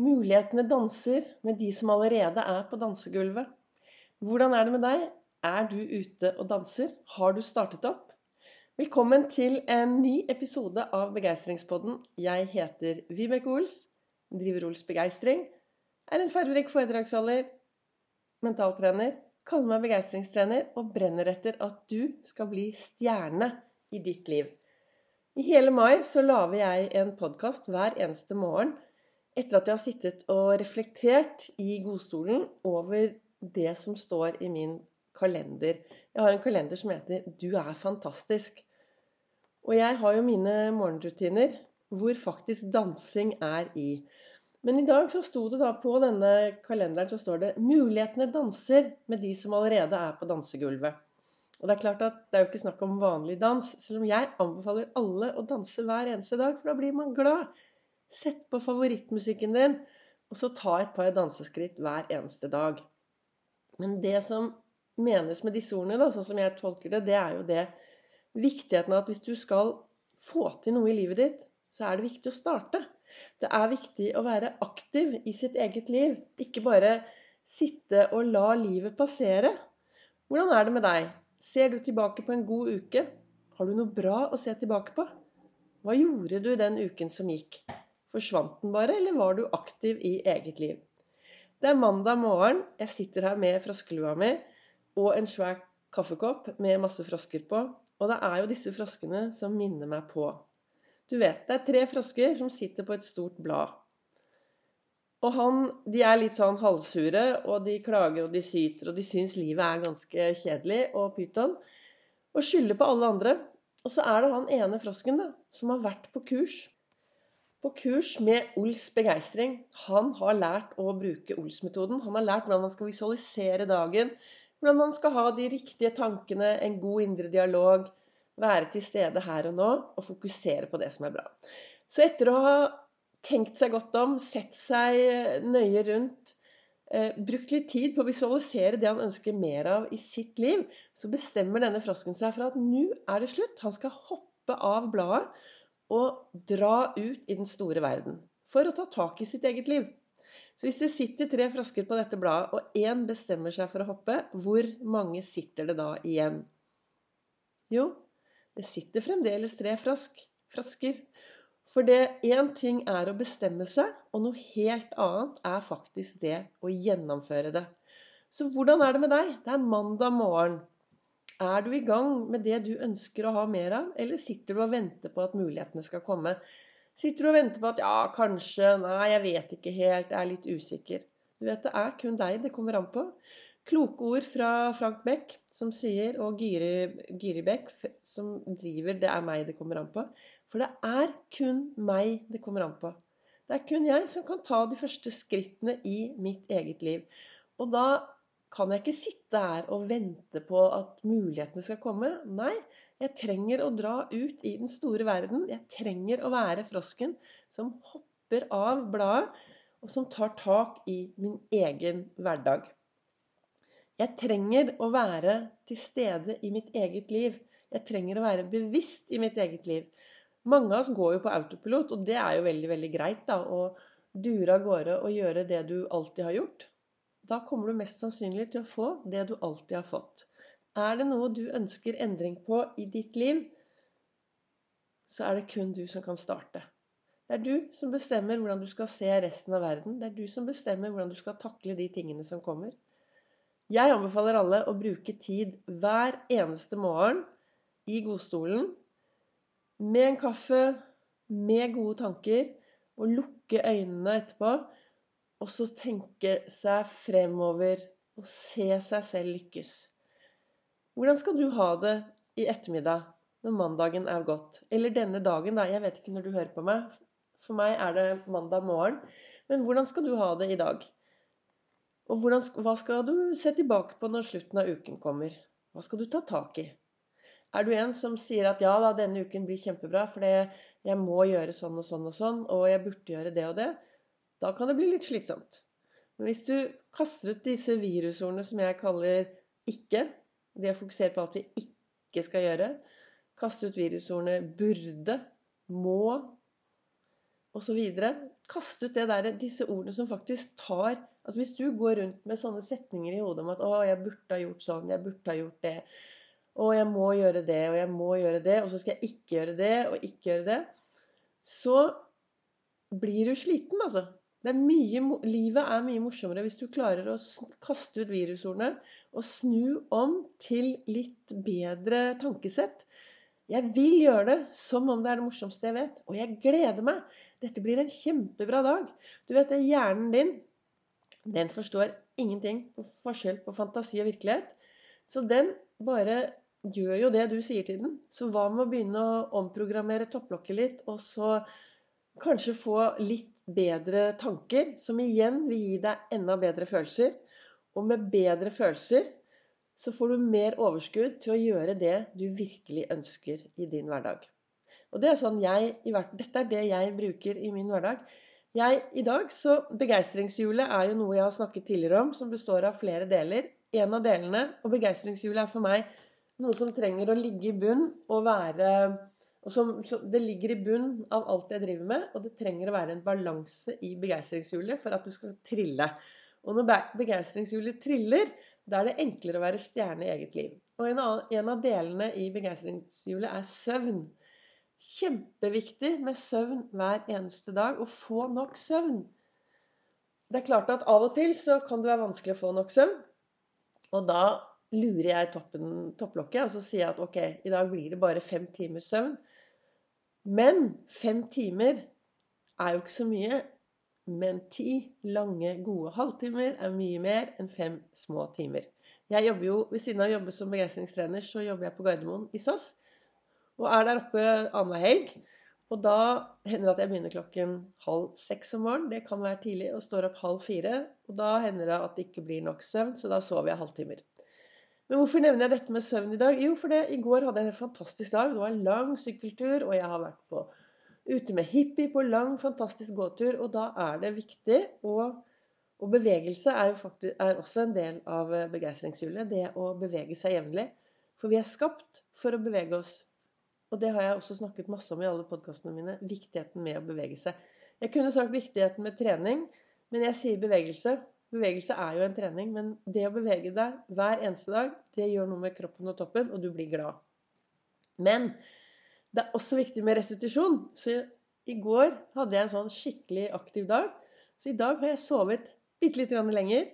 Mulighetene danser med de som allerede er på dansegulvet. Hvordan er det med deg? Er du ute og danser? Har du startet opp? Velkommen til en ny episode av Begeistringspodden. Jeg heter Vibeke Ols, driver Ols Begeistring, er en fargerik foredragsholder, mentaltrener, kaller meg begeistringstrener og brenner etter at du skal bli stjerne i ditt liv. I hele mai så lager jeg en podkast hver eneste morgen etter at jeg har sittet og reflektert i godstolen over det som står i min kalender. Jeg har en kalender som heter 'Du er fantastisk'. Og jeg har jo mine morgenrutiner hvor faktisk dansing er i. Men i dag så sto det da på denne kalenderen så står det 'Mulighetene danser med de som allerede er på dansegulvet'. Og det er klart at det er jo ikke snakk om vanlig dans, selv om jeg anbefaler alle å danse hver eneste dag, for da blir man glad. Sett på favorittmusikken din, og så ta et par danseskritt hver eneste dag. Men det som menes med disse ordene, da, sånn som jeg tolker det, det er jo det viktigheten av at hvis du skal få til noe i livet ditt, så er det viktig å starte. Det er viktig å være aktiv i sitt eget liv. Ikke bare sitte og la livet passere. Hvordan er det med deg? Ser du tilbake på en god uke? Har du noe bra å se tilbake på? Hva gjorde du den uken som gikk? Forsvant den bare, eller var du aktiv i eget liv? Det er mandag morgen. Jeg sitter her med froskelua mi og en svær kaffekopp med masse frosker på. Og det er jo disse froskene som minner meg på Du vet, det er tre frosker som sitter på et stort blad. Og han, De er litt sånn halvsure, og de klager og de syter, og de syns livet er ganske kjedelig og pyton. Og skylder på alle andre. Og så er det han ene frosken da, som har vært på kurs på kurs med Ols begeistring. Han har lært å bruke Ols-metoden. Han har lært hvordan han skal visualisere dagen, hvordan han skal ha de riktige tankene, en god indre dialog, være til stede her og nå og fokusere på det som er bra. Så etter å ha tenkt seg godt om, sett seg nøye rundt, eh, brukt litt tid på å visualisere det han ønsker mer av i sitt liv, så bestemmer denne frosken seg for at nå er det slutt. Han skal hoppe av bladet og dra ut i den store verden for å ta tak i sitt eget liv. Så hvis det sitter tre frosker på dette bladet, og én bestemmer seg for å hoppe, hvor mange sitter det da igjen? Jo, det sitter fremdeles tre frosk, frosker. For det én ting er å bestemme seg, og noe helt annet er faktisk det å gjennomføre det. Så hvordan er det med deg? Det er mandag morgen. Er du i gang med det du ønsker å ha mer av, eller sitter du og venter på at mulighetene skal komme? Sitter du og venter på at ja, kanskje, nei, jeg vet ikke helt, jeg er litt usikker. Du vet, det er kun deg det kommer an på. Kloke ord fra Frank Beck, som sier, og Giri, Giri Beck, som driver 'Det er meg det kommer an på'. For det er kun meg det kommer an på. Det er kun jeg som kan ta de første skrittene i mitt eget liv. Og da kan jeg ikke sitte her og vente på at mulighetene skal komme. Nei, jeg trenger å dra ut i den store verden. Jeg trenger å være frosken som hopper av bladet, og som tar tak i min egen hverdag. Jeg trenger å være til stede i mitt eget liv. Jeg trenger å være bevisst i mitt eget liv. Mange av oss går jo på autopilot, og det er jo veldig, veldig greit da, å dure av gårde og gjøre det du alltid har gjort. Da kommer du mest sannsynlig til å få det du alltid har fått. Er det noe du ønsker endring på i ditt liv, så er det kun du som kan starte. Det er du som bestemmer hvordan du skal se resten av verden. Det er du som bestemmer hvordan du skal takle de tingene som kommer. Jeg anbefaler alle å bruke tid hver eneste morgen i godstolen med en kaffe, med gode tanker, og lukke øynene etterpå og så tenke seg fremover og se seg selv lykkes. Hvordan skal du ha det i ettermiddag når mandagen er gått? Eller denne dagen, da. Jeg vet ikke når du hører på meg. For meg er det mandag morgen. Men hvordan skal du ha det i dag? Og hvordan, hva skal du se tilbake på når slutten av uken kommer? Hva skal du ta tak i? Er du en som sier at ja da, denne uken blir kjempebra, for jeg må gjøre sånn og sånn og sånn, og jeg burde gjøre det og det? Da kan det bli litt slitsomt. Men hvis du kaster ut disse virusordene som jeg kaller 'ikke', det jeg fokuserer på at vi ikke skal gjøre, kaste ut virusordene 'burde', 'må' osv. Kaste ut der, disse ordene som faktisk tar altså Hvis du går rundt med sånne setninger i hodet om at 'Å, jeg burde ha gjort sånn. Jeg burde ha gjort det.' 'Å, jeg må gjøre det, og jeg må gjøre det.' Og så skal jeg ikke gjøre det, og ikke gjøre det. Så blir du sliten, altså. Er mye, livet er mye morsommere hvis du klarer å kaste ut virusordene og snu om til litt bedre tankesett. Jeg vil gjøre det som om det er det morsomste jeg vet. Og jeg gleder meg. Dette blir en kjempebra dag. Du vet, det hjernen din den forstår ingenting på forskjell på fantasi og virkelighet. Så den bare gjør jo det du sier til den. Så hva med å begynne å omprogrammere topplokket litt, og så kanskje få litt bedre tanker, som igjen vil gi deg enda bedre følelser. Og med bedre følelser så får du mer overskudd til å gjøre det du virkelig ønsker i din hverdag. Og det er sånn jeg, Dette er det jeg bruker i min hverdag. Jeg, i dag, så Begeistringshjulet er jo noe jeg har snakket tidligere om, som består av flere deler. En av delene, og begeistringshjulet er for meg noe som trenger å ligge i bunn og være og som, som, Det ligger i bunn av alt jeg driver med, og det trenger å være en balanse i begeistringshjulet for at du skal trille. Og når begeistringshjulet triller, da er det enklere å være stjerne i eget liv. Og en, av, en av delene i begeistringshjulet er søvn. Kjempeviktig med søvn hver eneste dag. Å få nok søvn. Det er klart at av og til så kan det være vanskelig å få nok søvn. Og da lurer jeg topplokket og så sier jeg at ok, i dag blir det bare fem timers søvn. Men fem timer er jo ikke så mye. Men ti lange, gode halvtimer er mye mer enn fem små timer. Jeg jobber jo, Ved siden av å jobbe som begeistringstrener, så jobber jeg på Gardermoen i SAS. Og er der oppe annenhver helg. Og da hender det at jeg begynner klokken halv seks om morgenen. Det kan være tidlig. Og står opp halv fire. Og da hender det at det ikke blir nok søvn, så da sover jeg halvtimer. Men hvorfor nevner jeg dette med søvn i dag? Jo, for det, i går hadde jeg en fantastisk dag. Det var en lang sykkeltur, og jeg har vært på, ute med hippie på lang, fantastisk gåtur. Og da er det viktig å og bevegelse er, faktisk, er også en del av begeistringshjulet. Det å bevege seg jevnlig. For vi er skapt for å bevege oss og det har jeg også snakket masse om i alle podkastene mine. Viktigheten med å bevege seg. Jeg kunne sagt viktigheten med trening, men jeg sier bevegelse. Bevegelse er jo en trening, men det å bevege deg hver eneste dag, det gjør noe med kroppen og toppen, og du blir glad. Men det er også viktig med restitusjon. Så i går hadde jeg en sånn skikkelig aktiv dag. Så i dag har jeg sovet bitte litt lenger.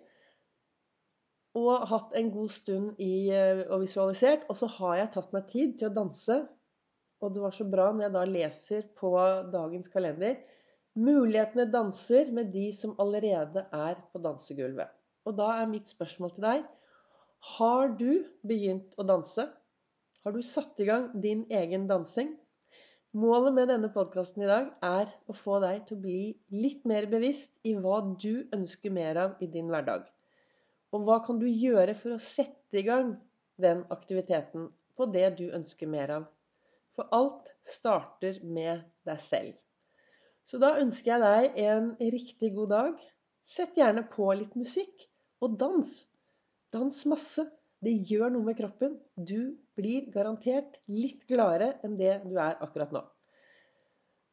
Og hatt en god stund i, eh, og visualisert. Og så har jeg tatt meg tid til å danse og det var så bra når jeg da leser på dagens kalender Mulighetene danser med de som allerede er på dansegulvet. Og da er mitt spørsmål til deg Har du begynt å danse? Har du satt i gang din egen dansing? Målet med denne podkasten i dag er å få deg til å bli litt mer bevisst i hva du ønsker mer av i din hverdag. Og hva kan du gjøre for å sette i gang den aktiviteten på det du ønsker mer av for alt starter med deg selv. Så da ønsker jeg deg en riktig god dag. Sett gjerne på litt musikk, og dans. Dans masse. Det gjør noe med kroppen. Du blir garantert litt gladere enn det du er akkurat nå.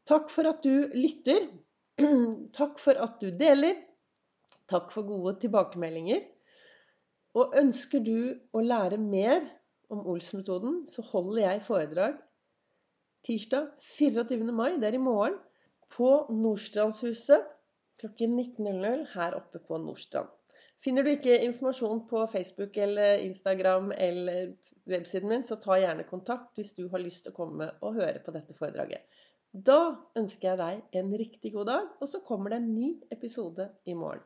Takk for at du lytter. Takk for at du deler. Takk for gode tilbakemeldinger. Og ønsker du å lære mer om Ols-metoden, så holder jeg foredrag tirsdag 24. mai, det er i morgen, på Nordstrandshuset klokken 19.00 her oppe på Nordstrand. Finner du ikke informasjon på Facebook eller Instagram eller websiden min, så ta gjerne kontakt hvis du har lyst til å komme og høre på dette foredraget. Da ønsker jeg deg en riktig god dag, og så kommer det en ny episode i morgen.